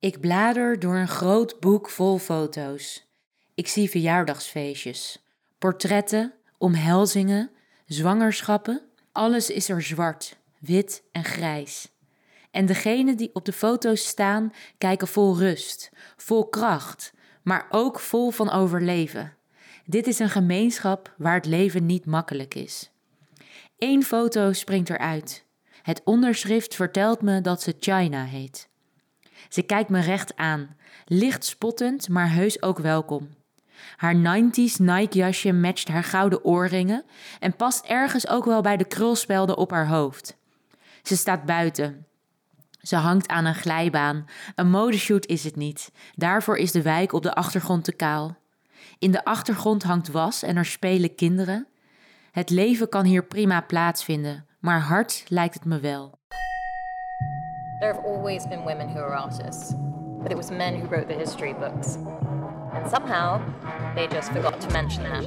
Ik blader door een groot boek vol foto's. Ik zie verjaardagsfeestjes, portretten, omhelzingen, zwangerschappen. Alles is er zwart, wit en grijs. En degenen die op de foto's staan, kijken vol rust, vol kracht, maar ook vol van overleven. Dit is een gemeenschap waar het leven niet makkelijk is. Eén foto springt eruit. Het onderschrift vertelt me dat ze China heet. Ze kijkt me recht aan, licht spottend, maar heus ook welkom. Haar 90s Nike jasje matcht haar gouden oorringen en past ergens ook wel bij de krulspelden op haar hoofd. Ze staat buiten. Ze hangt aan een glijbaan. Een modeshoot is het niet. Daarvoor is de wijk op de achtergrond te kaal. In de achtergrond hangt was en er spelen kinderen. Het leven kan hier prima plaatsvinden, maar hard lijkt het me wel. There have always been women who are artists, but it was men who wrote the history books. And somehow, they just forgot to mention that.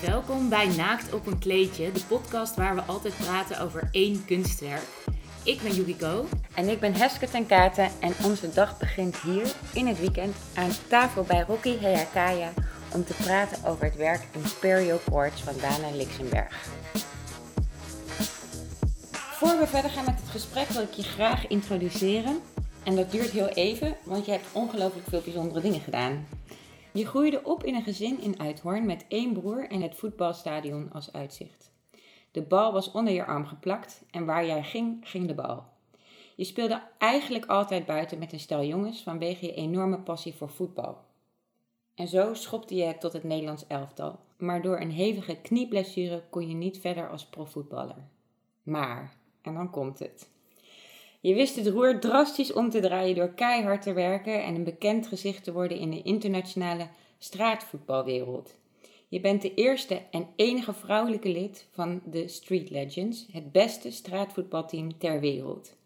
Welkom bij Naakt op een kleedje, de podcast waar we altijd praten over één kunstwerk. Ik ben Yukiko. En ik ben Heske ten Katen en onze dag begint hier in het weekend aan tafel bij Rocky Hayakaya om te praten over het werk Imperial Quartz van Dana Lixenberg. Voor we verder gaan met het gesprek wil ik je graag introduceren. En dat duurt heel even, want je hebt ongelooflijk veel bijzondere dingen gedaan. Je groeide op in een gezin in Uithoorn met één broer en het voetbalstadion als uitzicht. De bal was onder je arm geplakt en waar jij ging, ging de bal. Je speelde eigenlijk altijd buiten met een stel jongens vanwege je enorme passie voor voetbal. En zo schopte je het tot het Nederlands elftal. Maar door een hevige knieblessure kon je niet verder als profvoetballer. Maar, en dan komt het. Je wist het roer drastisch om te draaien door keihard te werken en een bekend gezicht te worden in de internationale straatvoetbalwereld. Je bent de eerste en enige vrouwelijke lid van de Street Legends, het beste straatvoetbalteam ter wereld.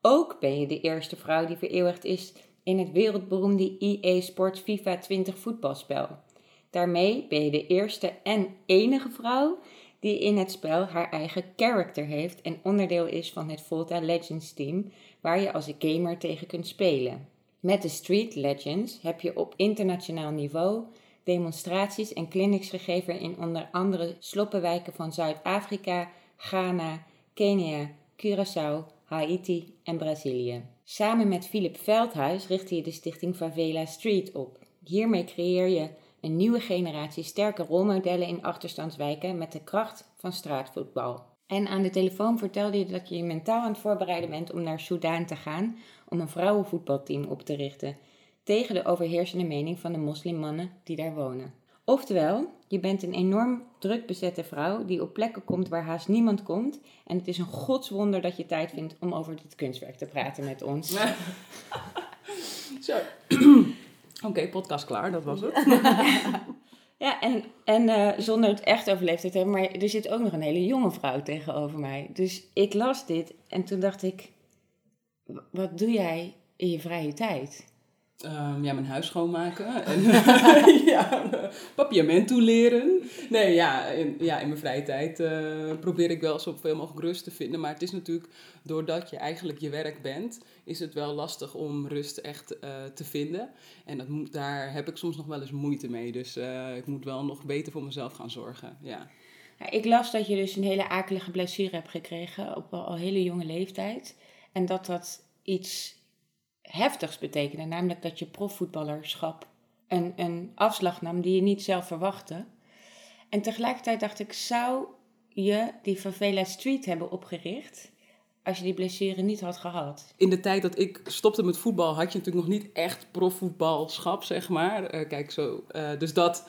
Ook ben je de eerste vrouw die vereeuwigd is in het wereldberoemde EA Sports FIFA 20 voetbalspel. Daarmee ben je de eerste en enige vrouw die in het spel haar eigen character heeft en onderdeel is van het Volta Legends team, waar je als gamer tegen kunt spelen. Met de Street Legends heb je op internationaal niveau demonstraties en clinics gegeven in onder andere sloppenwijken van Zuid-Afrika, Ghana, Kenia, Curaçao, Haiti en Brazilië. Samen met Philip Veldhuis richtte je de stichting Favela Street op. Hiermee creëer je een nieuwe generatie sterke rolmodellen in achterstandswijken met de kracht van straatvoetbal. En aan de telefoon vertelde je dat je je mentaal aan het voorbereiden bent om naar Soudaan te gaan om een vrouwenvoetbalteam op te richten, tegen de overheersende mening van de moslimmannen die daar wonen. Oftewel, je bent een enorm druk bezette vrouw die op plekken komt waar haast niemand komt. En het is een godswonder dat je tijd vindt om over dit kunstwerk te praten met ons. Zo. Oké, podcast klaar, dat was het. ja, en, en uh, zonder het echt over leeftijd te hebben, maar er zit ook nog een hele jonge vrouw tegenover mij. Dus ik las dit en toen dacht ik, wat doe jij in je vrije tijd? Um, ja, mijn huis schoonmaken. En ja, papiament toeleren. Nee, ja in, ja, in mijn vrije tijd uh, probeer ik wel zoveel mogelijk rust te vinden. Maar het is natuurlijk, doordat je eigenlijk je werk bent, is het wel lastig om rust echt uh, te vinden. En dat moet, daar heb ik soms nog wel eens moeite mee. Dus uh, ik moet wel nog beter voor mezelf gaan zorgen. Ja. ja. ik las dat je dus een hele akelige blessure hebt gekregen op al hele jonge leeftijd. En dat dat iets heftigs betekende. Namelijk dat je profvoetballerschap een, een afslag nam die je niet zelf verwachtte. En tegelijkertijd dacht ik, zou je die Favela Street hebben opgericht als je die blessure niet had gehad? In de tijd dat ik stopte met voetbal had je natuurlijk nog niet echt profvoetbalschap, zeg maar. Uh, kijk, zo. Uh, dus dat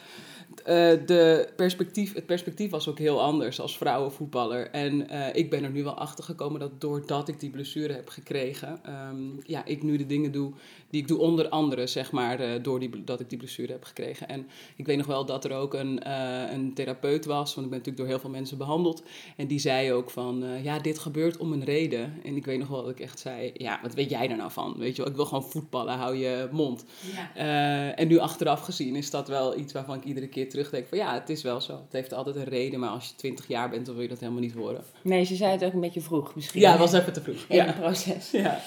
de perspectief, het perspectief was ook heel anders als vrouwenvoetballer. En uh, ik ben er nu wel achter gekomen dat doordat ik die blessure heb gekregen, um, ja, ik nu de dingen doe die ik doe onder andere, zeg maar, uh, door die, dat ik die blessure heb gekregen. En ik weet nog wel dat er ook een, een therapeut was, want ik ben natuurlijk door heel veel mensen behandeld. En die zei ook van, ja, dit gebeurt om een reden. En ik weet nog wel dat ik echt zei, ja, wat weet jij er nou van? Weet je wel, ik wil gewoon voetballen, hou je mond. Ja. en nu achteraf gezien is dat wel iets waarvan ik iedere keer meer terugdenk van ja, het is wel zo. Het heeft altijd een reden, maar als je 20 jaar bent, dan wil je dat helemaal niet horen. Nee, ze zei het ook een beetje vroeg misschien. Ja, het was even te vroeg. In Ja. het proces. Ja.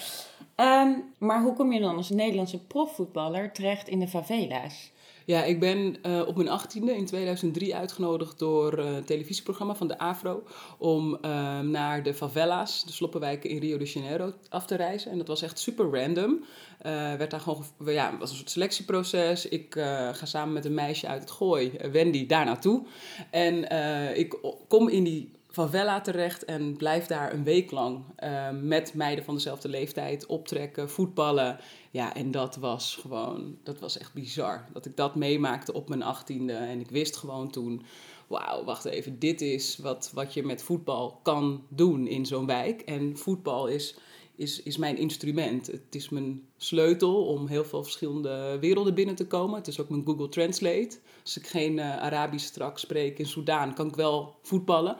Ehm, maar hoe kom je dan als Nederlandse profvoetballer terecht in de favela's? Ja, ik ben eh, op mijn achttiende in 2003 uitgenodigd door eh, een televisieprogramma van de AFRO om eh, naar de favela's, de sloppenwijken in Rio de Janeiro, af te reizen. En dat was echt super random. Eh werd daar gewoon, ge- ja, was een soort selectieproces. Ik ga samen met een meisje uit het Gooi, Wendy, daar naartoe. En ik kom in die favela terecht en blijf daar een week lang eh, met meiden van dezelfde leeftijd optrekken, voetballen. Ja, en dat was gewoon, dat was echt bizar. Dat ik dat meemaakte op mijn achttiende. En ik wist gewoon toen, wauw, wacht even, dit is wat, wat je met voetbal kan doen in zo'n wijk. En voetbal is, is, is mijn instrument. Het is mijn sleutel om heel veel verschillende werelden binnen te komen. Het is ook mijn Google Translate. Als ik geen eh, Arabisch straks spreek in Soudaan, kan ik wel voetballen.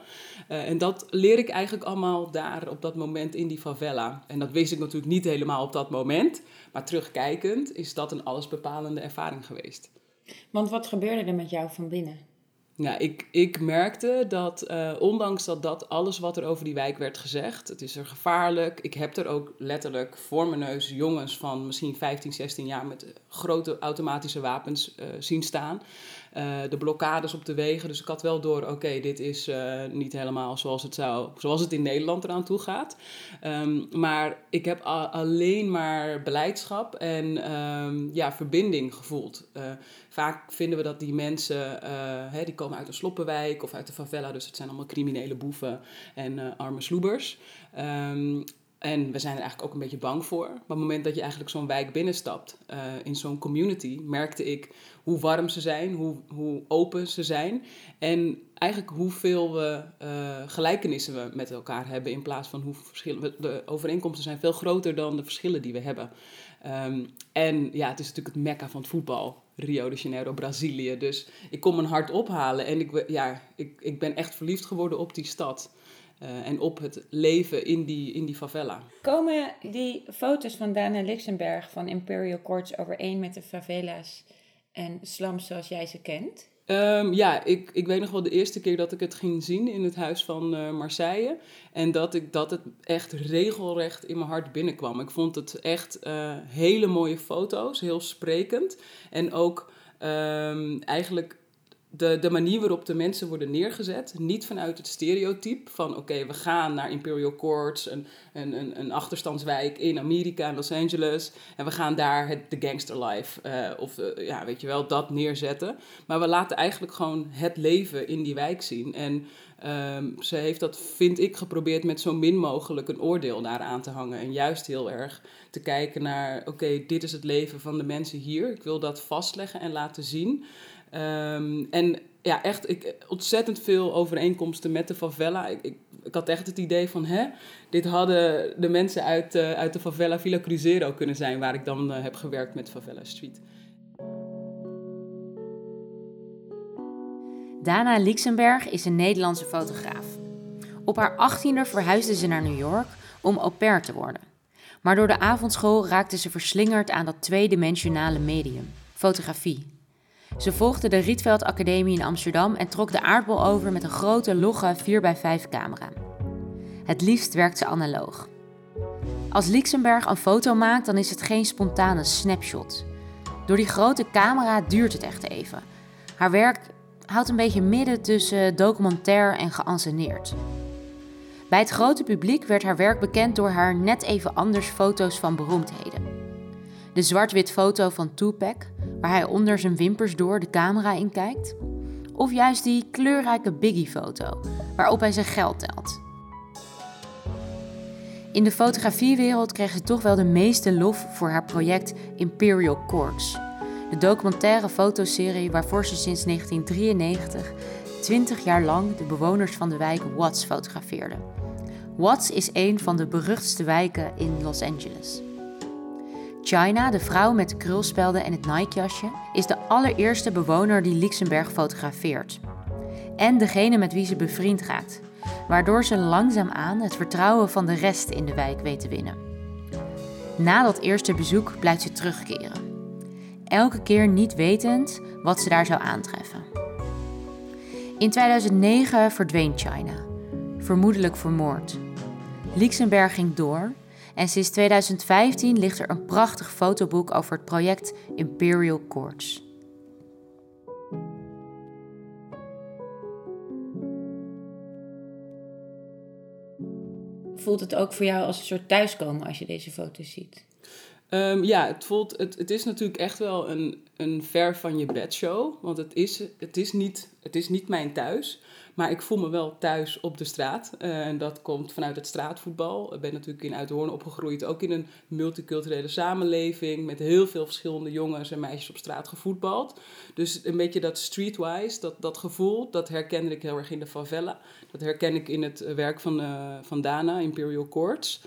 Eh, en dat leer ik eigenlijk allemaal daar op dat moment in die favela. En dat wist ik natuurlijk niet helemaal op dat moment. Maar terugkijkend is dat een allesbepalende ervaring geweest. Want wat gebeurde er met jou van binnen? Ja, ik, ik merkte dat eh, ondanks dat, dat alles wat er over die wijk werd gezegd, het is er gevaarlijk. Ik heb er ook letterlijk voor mijn neus jongens van misschien 15, 16 jaar met eh, grote automatische wapens eh, zien staan. Eh, de blokkades op de wegen. Dus ik had wel door, oké, dit is eh, niet helemaal zoals het, zou, zoals het in Nederland eraan toe gaat. Ehm, maar ik heb alleen maar beleidschap en ehm, ja, verbinding gevoeld. Eh, vaak vinden we dat die mensen, hè, die komen uit een sloppenwijk of uit de favela, dus het zijn allemaal criminele boeven en arme sloebers. Ehm, en we zijn er eigenlijk ook een beetje bang voor. Maar op het moment dat je eigenlijk zo'n wijk binnenstapt, eh, in zo'n community, merkte ik hoe warm ze zijn, hoe, hoe open ze zijn. En eigenlijk hoeveel we, eh, gelijkenissen we met elkaar hebben in plaats van hoe verschillen. De overeenkomsten zijn veel groter dan de verschillen die we hebben. Ehm, en ja, het is natuurlijk het mekka van het voetbal. Rio de Janeiro, Brazilië. Dus ik kon mijn hart ophalen en ik, ja, ik, ik ben echt verliefd geworden op die stad. Eh, en op het leven in die, in die favela. Komen die foto's van Dana Lixenberg van Imperial Courts overeen met de favela's en slums zoals jij ze kent? Ehm, ja, ik, ik weet nog wel de eerste keer dat ik het ging zien in het huis van eh, Marseille. En dat, ik, dat het echt regelrecht in mijn hart binnenkwam. Ik vond het echt eh, hele mooie foto's, heel sprekend. En ook ehm, eigenlijk de, de manier waarop de mensen worden neergezet. Niet vanuit het stereotype van oké, we gaan naar Imperial Courts, een, een, een, achterstandswijk in Amerika, in Los Angeles. En we gaan daar het, de gangster life, eh, of eh, ja, weet je wel, dat neerzetten. Maar we laten eigenlijk gewoon het leven in die wijk zien. En ehm, ze heeft dat, vind ik, geprobeerd met zo min mogelijk een oordeel daaraan te hangen. En juist heel erg te kijken naar, oké, dit is het leven van de mensen hier. Ik wil dat vastleggen en laten zien. Ehm, en ja, echt ik, ontzettend veel overeenkomsten met de favela. Ik, ik, had echt het idee van, hè, dit hadden de mensen uit, eh, uit de favela Villa Cruzeiro kunnen zijn, waar ik dan eh, heb gewerkt met Favela Street. Dana Lixenberg is een Nederlandse fotograaf. Op haar achttiende verhuisde ze naar New York om au pair te worden. Maar door de avondschool raakte ze verslingerd aan dat tweedimensionale medium, fotografie. Ze volgde de Rietveld Academie in Amsterdam en trok de aardbol over met een grote logge 4x5 camera. Het liefst werkt ze analoog. Als Lixenberg een foto maakt, dan is het geen spontane snapshot. Door die grote camera duurt het echt even. Haar werk houdt een beetje midden tussen documentair en geanceneerd. Bij het grote publiek werd haar werk bekend door haar net even anders foto's van beroemdheden. De zwart-wit foto van Tupac, waar hij onder zijn wimpers door de camera in kijkt. Of juist die kleurrijke Biggie-foto, waarop hij zijn geld telt. In de fotografiewereld kreeg ze toch wel de meeste lof voor haar project Imperial Courts. De documentaire fotoserie waarvoor ze sinds 1993 20 jaar lang de bewoners van de wijk Watts fotografeerde. Watts is een van de beruchtste wijken in Los Angeles. China, de vrouw met de krulspelden en het Nike-jasje, is de allereerste bewoner die Luxemburg fotografeert. En degene met wie ze bevriend raakt, waardoor ze langzaamaan het vertrouwen van de rest in de wijk weet te winnen. Na dat eerste bezoek blijft ze terugkeren. Elke keer niet wetend wat ze daar zou aantreffen. In 2009 verdween China, vermoedelijk vermoord. Lichtenberg ging door en sinds 2015 ligt er een prachtig fotoboek over het project Imperial Courts. Voelt het ook voor jou als een soort thuiskomen als je deze foto's ziet? Um, ja, het, voelt, het, het is natuurlijk echt wel een, een ver van je bed show. Want het is, het, is niet, het is niet mijn thuis. Maar ik voel me wel thuis op de straat. Uh, en dat komt vanuit het straatvoetbal. Ik ben natuurlijk in Uithoorn opgegroeid. Ook in een multiculturele samenleving. Met heel veel verschillende jongens en meisjes op straat gevoetbald. Dus een beetje dat streetwise, dat, dat gevoel, dat herkende ik heel erg in de favela. Dat herken ik in het werk van, uh, van Dana, Imperial Courts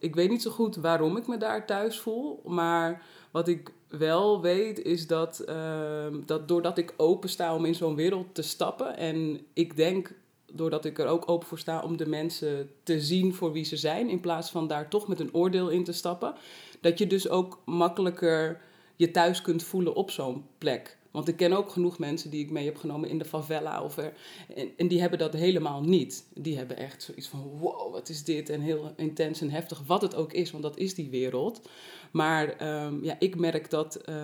ik weet niet zo goed waarom ik me daar thuis voel. Maar wat ik wel weet is dat, uh, dat doordat ik open sta om in zo'n wereld te stappen. En ik denk doordat ik er ook open voor sta om de mensen te zien voor wie ze zijn. In plaats van daar toch met een oordeel in te stappen. Dat je dus ook makkelijker je thuis kunt voelen op zo'n plek. Want ik ken ook genoeg mensen die ik mee heb genomen in de favela. Of er, en, en, die hebben dat helemaal niet. Die hebben echt zoiets van: wow, wat is dit? En heel intens en heftig, wat het ook is, want dat is die wereld. Maar um, ja, ik merk dat, uh,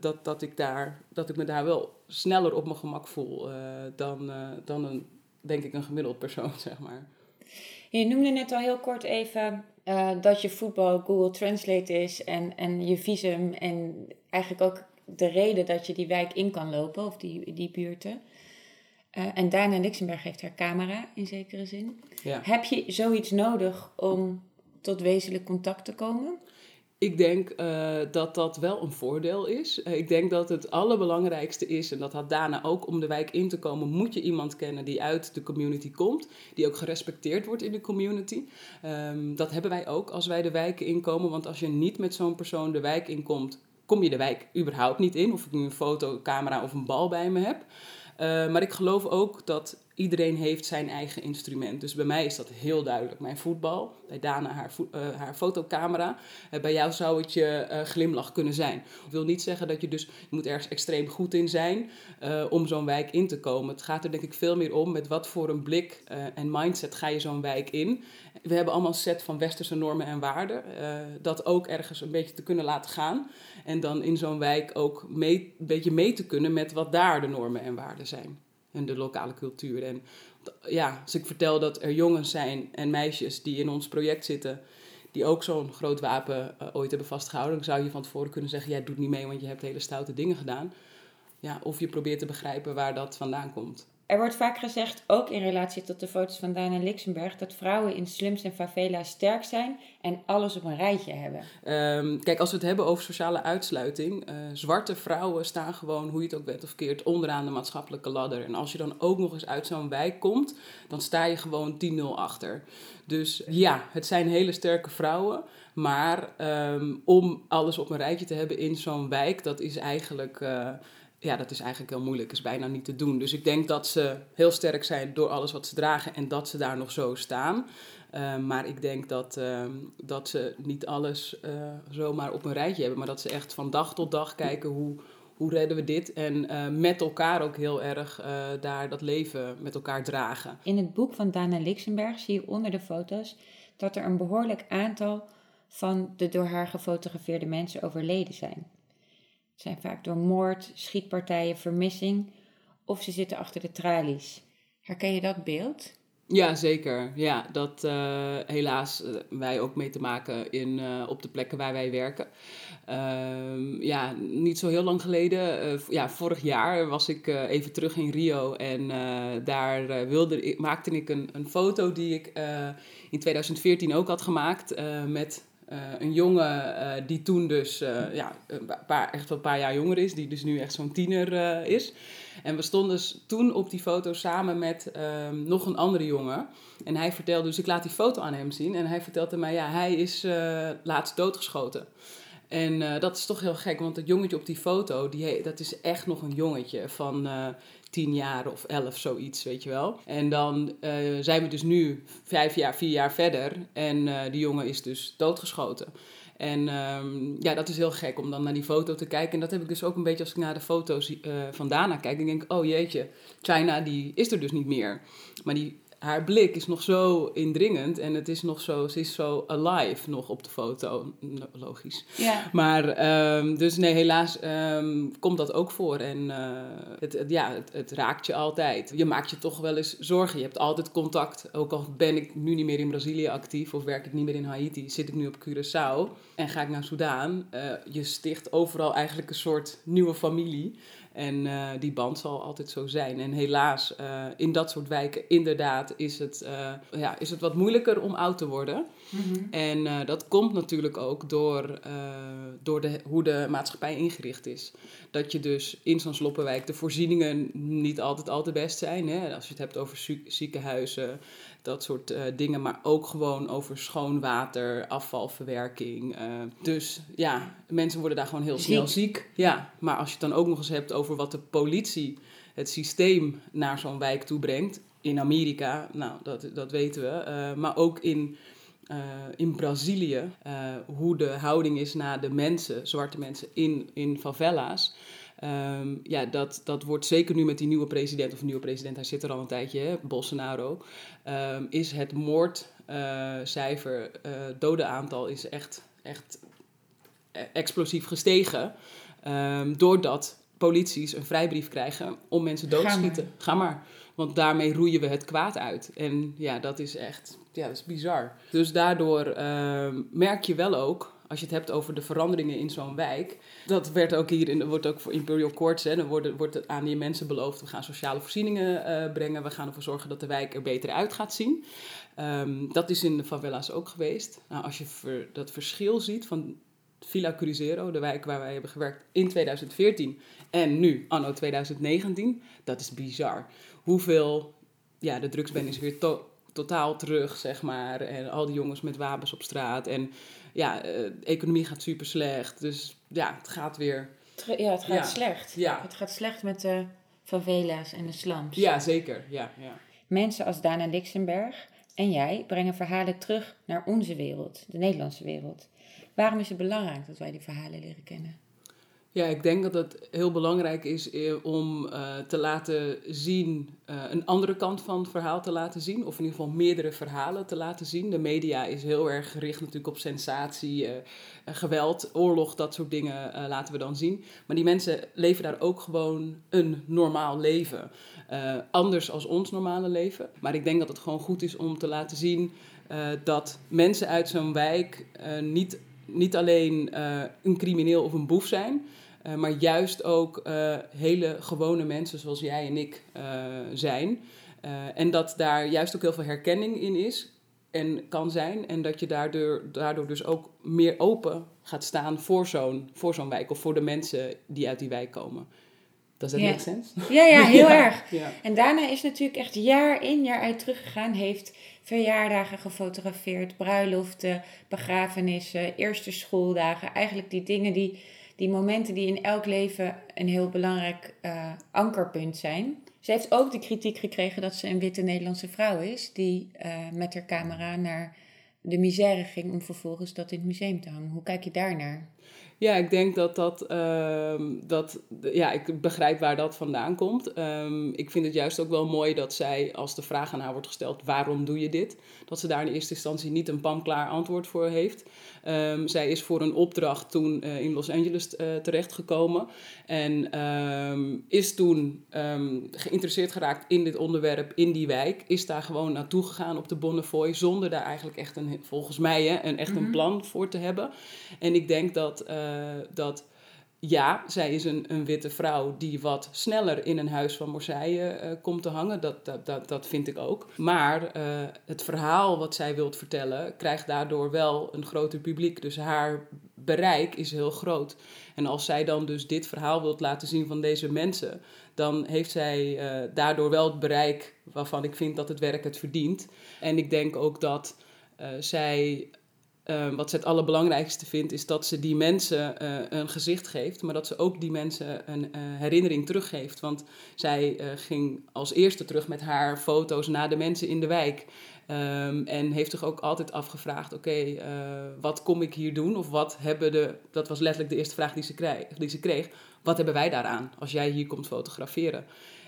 dat, dat, ik daar, dat ik me daar wel sneller op mijn gemak voel uh, dan, uh, dan een, denk ik, een gemiddeld persoon, zeg maar. Je noemde net al heel kort even dat je voetbal Google Translate is en, en je visum en eigenlijk ook de reden dat je die wijk in kan lopen, of die, die buurten. Uh, en Dana Lixenberg heeft haar camera in zekere zin. Ja. Heb je zoiets nodig om tot wezenlijk contact te komen? Ik denk uh, dat dat wel een voordeel is. Uh, ik denk dat het allerbelangrijkste is, en dat had Dana ook, om de wijk in te komen, moet je iemand kennen die uit de community komt, die ook gerespecteerd wordt in de community. Um, dat hebben wij ook als wij de wijken inkomen, want als je niet met zo'n persoon de wijk inkomt, kom je de wijk überhaupt niet in. Of ik nu een foto, camera of een bal bij me heb. Uh, maar ik geloof ook dat iedereen heeft zijn eigen instrument. Dus bij mij is dat heel duidelijk. Mijn voetbal, bij Dana haar, uh, haar fotocamera. Uh, bij jou zou het je glimlach kunnen zijn. Ik wil niet zeggen dat je dus, moet ergens extreem goed in zijn om zo'n wijk in te komen. Het gaat er denk ik veel meer om met wat voor een blik en mindset ga je zo'n wijk in. We hebben allemaal een set van westerse normen en waarden. dat ook ergens een beetje te kunnen laten gaan. En dan in zo'n wijk ook mee, een beetje mee te kunnen met wat daar de normen en waarden zijn. En de lokale cultuur. En ja, als ik vertel dat er jongens zijn en meisjes die in ons project zitten, die ook zo'n groot wapen uh, ooit hebben vastgehouden, dan zou je van tevoren kunnen zeggen: jij doet niet mee, want je hebt hele stoute dingen gedaan. Ja, of je probeert te begrijpen waar dat vandaan komt. Er wordt vaak gezegd, ook in relatie tot de foto's van Dana Lixenberg, dat vrouwen in slums en favela's sterk zijn en alles op een rijtje hebben. Um, kijk, als we het hebben over sociale uitsluiting, uh, zwarte vrouwen staan gewoon, hoe je het ook bent of keert, onderaan de maatschappelijke ladder. En als je dan ook nog eens uit zo'n wijk komt, dan sta je gewoon 10-0 achter. Dus ja, het zijn hele sterke vrouwen. Maar um, om alles op een rijtje te hebben in zo'n wijk, dat is eigenlijk. Uh, ja, dat is eigenlijk heel moeilijk, is bijna niet te doen. Dus ik denk dat ze heel sterk zijn door alles wat ze dragen en dat ze daar nog zo staan. Uh, maar ik denk dat, uh, dat ze niet alles uh, zomaar op een rijtje hebben, maar dat ze echt van dag tot dag kijken hoe, hoe redden we dit en met elkaar ook heel erg daar dat leven met elkaar dragen. In het boek van Dana Lixenberg zie je onder de foto's dat er een behoorlijk aantal van de door haar gefotografeerde mensen overleden zijn zijn vaak door moord, schietpartijen, vermissing of ze zitten achter de tralies. Herken je dat beeld? Ja, zeker. Ja, dat uh, helaas uh, wij ook mee te maken in, uh, op de plekken waar wij werken. Ehm, ja, niet zo heel lang geleden, ja, vorig jaar was ik even terug in Rio en daar wilde, maakte ik een, een foto die ik in 2014 ook had gemaakt met een jongen uh, die toen dus uh, ja, een paar, echt wel een paar jaar jonger is, die dus nu echt zo'n tiener is. En we stonden dus toen op die foto samen met ehm, nog een andere jongen. En hij vertelde, dus ik laat die foto aan hem zien. En hij vertelde mij, ja, hij is laatst doodgeschoten. En dat is toch heel gek, want het jongetje op die foto, die, dat is echt nog een jongetje van tien jaar of elf, zoiets, weet je wel. En dan uh, zijn we dus nu vijf jaar, vier jaar verder en die jongen is dus doodgeschoten. En ehm, ja, dat is heel gek om dan naar die foto te kijken. En dat heb ik dus ook een beetje als ik naar de foto's van Dana kijk. Dan denk ik, oh jeetje, China die is er dus niet meer. Maar die haar blik is nog zo indringend en het is nog zo, ze is zo alive nog op de foto, logisch. Ja. Maar um, dus nee, helaas um, komt dat ook voor en uh, het, het, ja, het, het, raakt je altijd. Je maakt je toch wel eens zorgen. Je hebt altijd contact, ook al ben ik nu niet meer in Brazilië actief of werk ik niet meer in Haiti, zit ik nu op Curaçao en ga ik naar Soudaan. Uh, je sticht overal eigenlijk een soort nieuwe familie. En uh, die band zal altijd zo zijn. En helaas, uh, in dat soort wijken, inderdaad, is het, uh, ja, is het wat moeilijker om oud te worden. Mm -hmm. En dat komt natuurlijk ook door, door de, hoe de maatschappij ingericht is. Dat je dus in zo'n sloppenwijk de voorzieningen niet altijd al te best zijn. Hè? Als je het hebt over ziekenhuizen, dat soort uh, dingen. Maar ook gewoon over schoon water, afvalverwerking. Uh, dus ja, mensen worden daar gewoon heel snel ziek. Ja, maar als je het dan ook nog eens hebt over wat de politie, het systeem naar zo'n wijk toe brengt. In Amerika, nou, dat, dat weten we. Uh, maar ook in, in Brazilië, hoe de houding is naar de mensen, zwarte mensen in, in favela's. Um, ja, dat, dat wordt zeker nu met die nieuwe president, of nieuwe president, hij zit er al een tijdje, hè, Bolsonaro, um, is het moordcijfer, uh, uh, dodenaantal is echt, echt explosief gestegen. Um, doordat polities een vrijbrief krijgen om mensen dood te schieten. Ga maar. Want daarmee roeien we het kwaad uit. En ja, dat is echt ja, dat is bizar. Dus daardoor merk je wel ook als je het hebt over de veranderingen in zo'n wijk. Dat werd ook hier, in, wordt ook voor Imperial Courts, hè, dan wordt, wordt het aan die mensen beloofd, we gaan sociale voorzieningen uh, brengen, we gaan ervoor zorgen dat de wijk er beter uit gaat zien. Um, dat is in de favela's ook geweest. Nou, als je dat verschil ziet van Villa Cruzeiro, de wijk waar wij hebben gewerkt in 2014 en nu, anno 2019, dat is bizar. Hoeveel, ja, de drugsband is weer to totaal terug, zeg maar. En al die jongens met wapens op straat. En ja, de economie gaat super slecht. Dus ja, het gaat weer. Ja, het gaat ja. slecht. Ja. Het gaat slecht met de favela's en de slums. Ja, zeker. Ja, ja. Mensen als Dana Lixenberg en jij brengen verhalen terug naar onze wereld, de Nederlandse wereld. Waarom is het belangrijk dat wij die verhalen leren kennen? Ja, ik denk dat het heel belangrijk is eh, om uh, te laten zien, uh, een andere kant van het verhaal te laten zien. Of in ieder geval meerdere verhalen te laten zien. De media is heel erg gericht natuurlijk op sensatie, geweld, oorlog, dat soort dingen laten we dan zien. Maar die mensen leven daar ook gewoon een normaal leven. anders als ons normale leven. Maar ik denk dat het gewoon goed is om te laten zien dat mensen uit zo'n wijk niet niet alleen uh, een crimineel of een boef zijn, uh, maar juist ook uh, hele gewone mensen zoals jij en ik zijn. en dat daar juist ook heel veel herkenning in is en kan zijn. En dat je daardoor, daardoor dus ook meer open gaat staan voor zo'n, voor zo'n wijk of voor de mensen die uit die wijk komen. Does that ja. make sense? Ja, ja, heel ja, erg. Ja. En daarna is natuurlijk echt jaar in, jaar uit teruggegaan. Heeft verjaardagen gefotografeerd, bruiloften, begrafenissen, eerste schooldagen. Eigenlijk die dingen, die, die momenten die in elk leven een heel belangrijk uh, ankerpunt zijn. Ze heeft ook de kritiek gekregen dat ze een witte Nederlandse vrouw is, die uh, met haar camera naar de misère ging om vervolgens dat in het museum te hangen. Hoe kijk je daarnaar? Ja, ik denk dat dat, um, dat, ja, ik begrijp waar dat vandaan komt. Um, ik vind het juist ook wel mooi dat zij, als de vraag aan haar wordt gesteld, waarom doe je dit? Dat ze daar in eerste instantie niet een pamklaar antwoord voor heeft. Um, zij is voor een opdracht toen uh, in Los Angeles uh, terechtgekomen. En is toen geïnteresseerd geraakt in dit onderwerp, in die wijk. Is daar gewoon naartoe gegaan op de Bonnefoy, zonder daar eigenlijk echt een, volgens mij, hè, een, echt mm -hmm. een plan voor te hebben. En ik denk dat... Uh, dat ja, zij is een, een witte vrouw die wat sneller in een huis van Marseille uh, komt te hangen. Dat, dat, dat, dat vind ik ook. Maar uh, het verhaal wat zij wilt vertellen krijgt daardoor wel een groter publiek. Dus haar bereik is heel groot. En als zij dan dus dit verhaal wilt laten zien van deze mensen, dan heeft zij uh, daardoor wel het bereik waarvan ik vind dat het werk het verdient. En ik denk ook dat zij Uh, wat ze het allerbelangrijkste vindt, is dat ze die mensen uh, een gezicht geeft, maar dat ze ook die mensen een uh, herinnering teruggeeft. Want zij ging als eerste terug met haar foto's naar de mensen in de wijk. Ehm, en heeft zich ook altijd afgevraagd: oké, eh, wat kom ik hier doen? Of wat hebben de. Dat was letterlijk de eerste vraag die ze, kreeg, die ze kreeg. Wat hebben wij daaraan als jij hier komt fotograferen?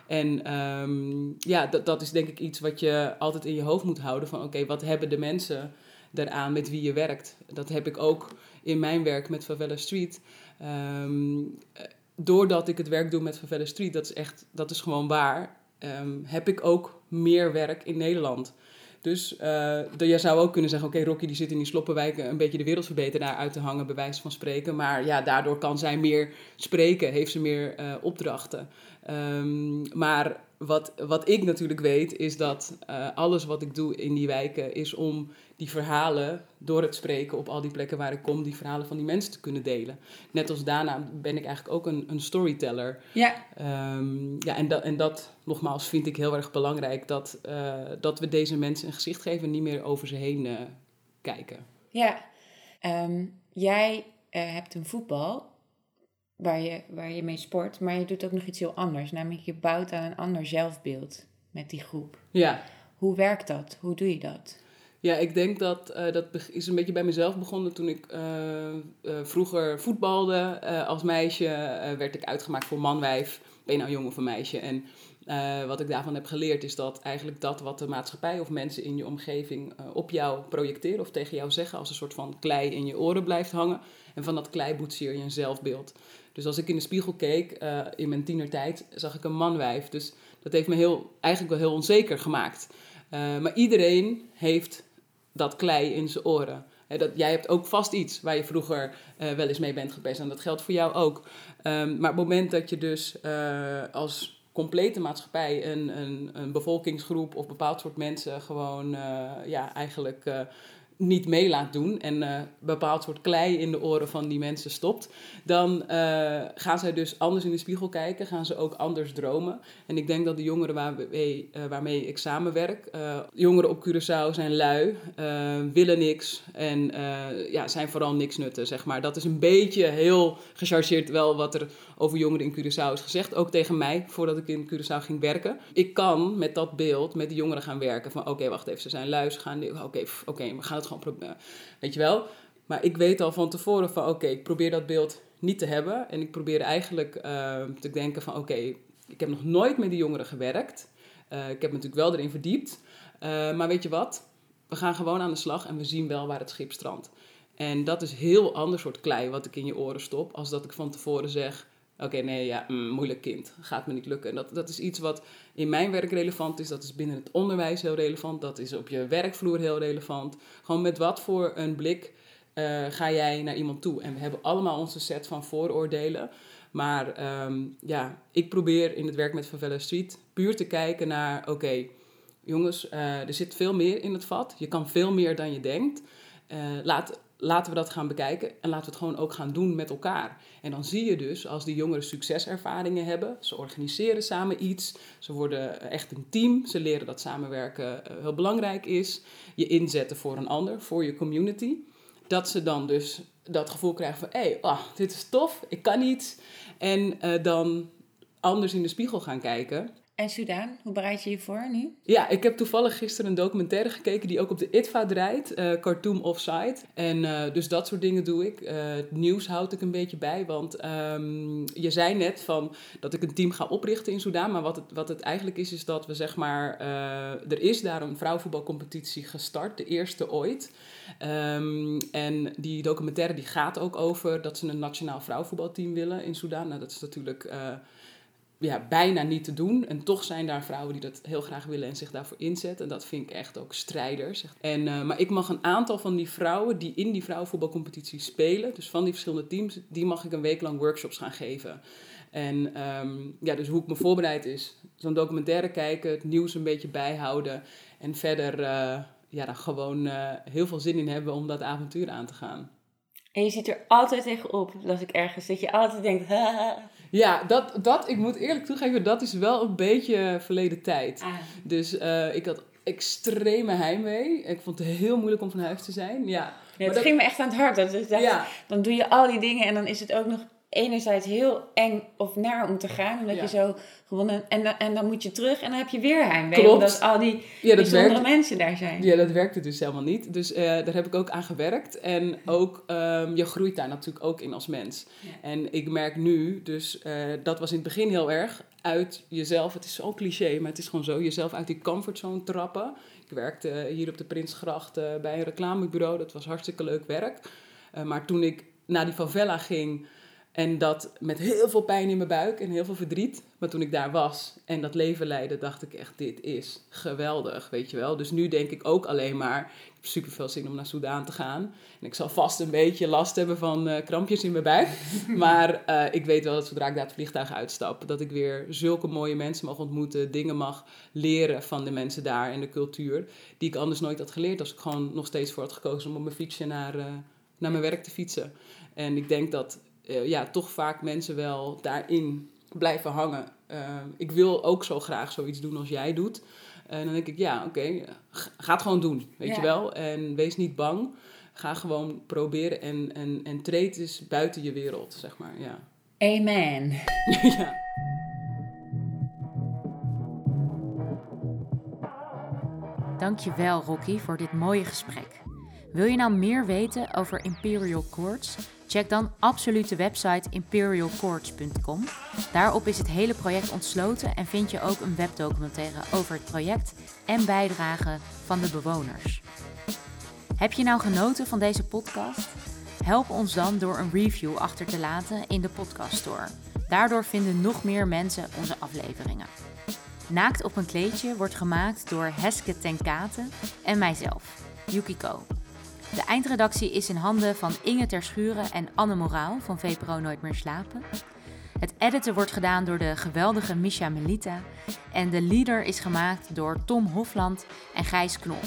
En ehm, ja, dat, dat is denk ik iets wat je altijd in je hoofd moet houden: van oké, wat hebben de mensen daaraan met wie je werkt? Dat heb ik ook in mijn werk met Favela Street. Ehm, doordat ik het werk doe met Favela Street, dat is echt, dat is gewoon waar, heb ik ook meer werk in Nederland. Dus uh, je zou ook kunnen zeggen, oké, Rocky die zit in die sloppenwijken een beetje de wereldverbeteraar uit te hangen, bij wijze van spreken. Maar ja, daardoor kan zij meer spreken, heeft ze meer uh, opdrachten. Um, maar wat, wat ik natuurlijk weet, is dat alles wat ik doe in die wijken is om die verhalen door het spreken op al die plekken waar ik kom, die verhalen van die mensen te kunnen delen. Net als daarna ben ik eigenlijk ook een, een storyteller. Ja. Um, ja, en dat, en dat, nogmaals, vind ik heel erg belangrijk, dat, uh, dat we deze mensen een gezicht geven en niet meer over ze heen uh, kijken. Ja, um, jij hebt een voetbal waar je, waar je mee sport, maar je doet ook nog iets heel anders. Namelijk je bouwt aan een ander zelfbeeld met die groep. Ja. Hoe werkt dat? Hoe doe je dat? Ja, ik denk dat uh, dat is een beetje bij mezelf begonnen toen ik uh, uh, vroeger voetbalde. als meisje werd ik uitgemaakt voor manwijf. Ben je nou jong of een meisje? En wat ik daarvan heb geleerd is dat eigenlijk dat wat de maatschappij of mensen in je omgeving op jou projecteren of tegen jou zeggen als een soort van klei in je oren blijft hangen. En van dat klei boetseer je een zelfbeeld. Dus als ik in de spiegel keek in mijn tienertijd, zag ik een manwijf. Dus dat heeft me heel, eigenlijk wel heel onzeker gemaakt. maar iedereen heeft dat klei in zijn oren. dat, jij hebt ook vast iets waar je vroeger uh, wel eens mee bent geweest. En dat geldt voor jou ook. Um, maar op het moment dat je dus uh, als complete maatschappij een, een, een, bevolkingsgroep of bepaald soort mensen gewoon uh, ja, eigenlijk niet mee laat doen en uh, bepaald soort klei in de oren van die mensen stopt, dan uh, gaan zij dus anders in de spiegel kijken, gaan ze ook anders dromen. En ik denk dat de jongeren waarmee, uh, waarmee ik samenwerk, jongeren op Curaçao zijn lui, willen niks en ja, zijn vooral niks nutten, zeg maar. Dat is een beetje heel gechargeerd wel wat er over jongeren in Curaçao is gezegd, ook tegen mij, voordat ik in Curaçao ging werken. Ik kan met dat beeld met die jongeren gaan werken van oké, wacht even, ze zijn lui, ze gaan, oké, okay, we gaan het proberen, weet je wel. Maar ik weet al van tevoren van oké, ik probeer dat beeld niet te hebben en ik probeer eigenlijk uh, te denken van oké, ik heb nog nooit met die jongeren gewerkt. Uh, ik heb me natuurlijk wel erin verdiept. Uh, maar weet je wat? We gaan gewoon aan de slag en we zien wel waar het schip strandt. En dat is heel ander soort klei wat ik in je oren stop, als dat ik van tevoren zeg: Oké, nee, ja, mm, moeilijk kind, gaat me niet lukken. En dat, dat is iets wat in mijn werk relevant is, dat is binnen het onderwijs heel relevant, dat is op je werkvloer heel relevant. Gewoon met wat voor een blik uh, ga jij naar iemand toe? En we hebben allemaal onze set van vooroordelen. Maar um, ja, ik probeer in het werk met Favela Street puur te kijken naar: oké, jongens, uh, er zit veel meer in het vat. Je kan veel meer dan je denkt. Uh, laat, laten we dat gaan bekijken en laten we het gewoon ook gaan doen met elkaar. En dan zie je dus als die jongeren succeservaringen hebben, ze organiseren samen iets, ze worden echt een team, ze leren dat samenwerken heel belangrijk is, je inzetten voor een ander, voor je community, dat ze dan dus dat gevoel krijgen van hé, hey, oh, dit is tof, ik kan iets. En uh, dan anders in de spiegel gaan kijken. En hoe bereid je je voor nu? Ja, ik heb toevallig gisteren een documentaire gekeken die ook op de ITVA draait, uh, Cartoon Offside. En uh, dus dat soort dingen doe ik. Uh, nieuws houd ik een beetje bij, want um, je zei net van dat ik een team ga oprichten in Soudaan. Maar wat het, wat het eigenlijk is, is dat we zeg maar, er is daar een vrouwenvoetbalcompetitie gestart, de eerste ooit. Um, en die documentaire die gaat ook over dat ze een nationaal vrouwenvoetbalteam willen in Soudaan. Nou, dat is natuurlijk ja, bijna niet te doen. En toch zijn daar vrouwen die dat heel graag willen en zich daarvoor inzetten. En dat vind ik echt ook strijders. En, uh, maar ik mag een aantal van die vrouwen die in die vrouwenvoetbalcompetitie spelen, dus van die verschillende teams, die mag ik een week lang workshops gaan geven. En um, ja, dus hoe ik me voorbereid is, zo'n documentaire kijken, het nieuws een beetje bijhouden en verder uh, ja, gewoon uh, heel veel zin in hebben om dat avontuur aan te gaan. En je ziet er altijd tegenop, las ik ergens, dat je altijd denkt, ha, ja, dat, dat, ik moet eerlijk toegeven, dat is wel een beetje verleden tijd. Ah. Dus uh, ik had extreme heimwee. Ik vond het heel moeilijk om van huis te zijn. Ja, ja het dat... ging me echt aan het hart. Dacht, ja. Dan doe je al die dingen en dan is het ook nog enerzijds heel eng of naar om te gaan. Omdat Ja. je zo gewonnen... En, dan- en dan moet je terug en dan heb je weer heimwee. Klopt. Omdat al die Ja, dat bijzondere werkt. mensen daar zijn. Ja, dat werkte dus helemaal niet. Dus eh, daar heb ik ook aan gewerkt. En ook, ehm, je groeit daar natuurlijk ook in als mens. En ik merk nu, dus eh, dat was in het begin heel erg, uit jezelf, het is zo cliché, maar het is gewoon zo, jezelf uit die comfortzone trappen. Ik werkte hier op de Prinsgracht eh, bij een reclamebureau, dat was hartstikke leuk werk. Maar toen ik naar die favela ging en dat met heel veel pijn in mijn buik en heel veel verdriet, maar toen ik daar was en dat leven leidde, dacht ik echt, dit is geweldig, weet je wel. Dus nu denk ik ook alleen maar, ik heb super veel zin om naar Soudaan te gaan. En ik zal vast een beetje last hebben van eh, krampjes in mijn buik. maar eh, ik weet wel dat zodra ik daar het vliegtuig uitstap, dat ik weer zulke mooie mensen mag ontmoeten, dingen mag leren van de mensen daar en de cultuur, die ik anders nooit had geleerd als ik gewoon nog steeds voor had gekozen om op mijn fietsje naar, eh, naar mijn werk te fietsen. En ik denk dat eh, ja, toch vaak mensen wel daarin blijven hangen. Eh, ik wil ook zo graag zoiets doen als jij doet. En dan denk ik, ja, oké, g- ga het gewoon doen, weet Ja. je wel. En wees niet bang. Ga gewoon proberen en, en, en treed eens buiten je wereld, zeg maar, ja. Amen. ja. Dankjewel Rocky voor dit mooie gesprek. Wil je nou meer weten over Imperial Courts? Check dan absoluut de website imperialcourts.com. Daarop is het hele project ontsloten en vind je ook een webdocumentaire over het project en bijdragen van de bewoners. Heb je nou genoten van deze podcast? Help ons dan door een review achter te laten in de podcast store. Daardoor vinden nog meer mensen onze afleveringen. Naakt op een kleedje wordt gemaakt door Heske Tenkate en mijzelf, Yukiko. De eindredactie is in handen van Inge Terschuren en Anne Moraal van VPRO Nooit meer slapen. Het editen wordt gedaan door de geweldige Misha Melita. En de leader is gemaakt door Tom Hofland en Gijs Knol.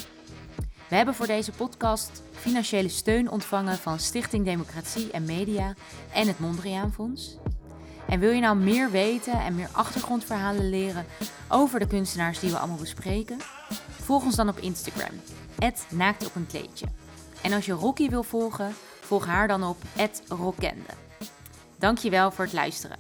We hebben voor deze podcast financiële steun ontvangen van Stichting Democratie en Media en het Mondriaan Fonds. En wil je nou meer weten en meer achtergrondverhalen leren over de kunstenaars die we allemaal bespreken? Volg ons dan op Instagram, naakt op een kleedje. En als je Rocky wil volgen, volg haar dan op @rockende. Dankjewel voor het luisteren.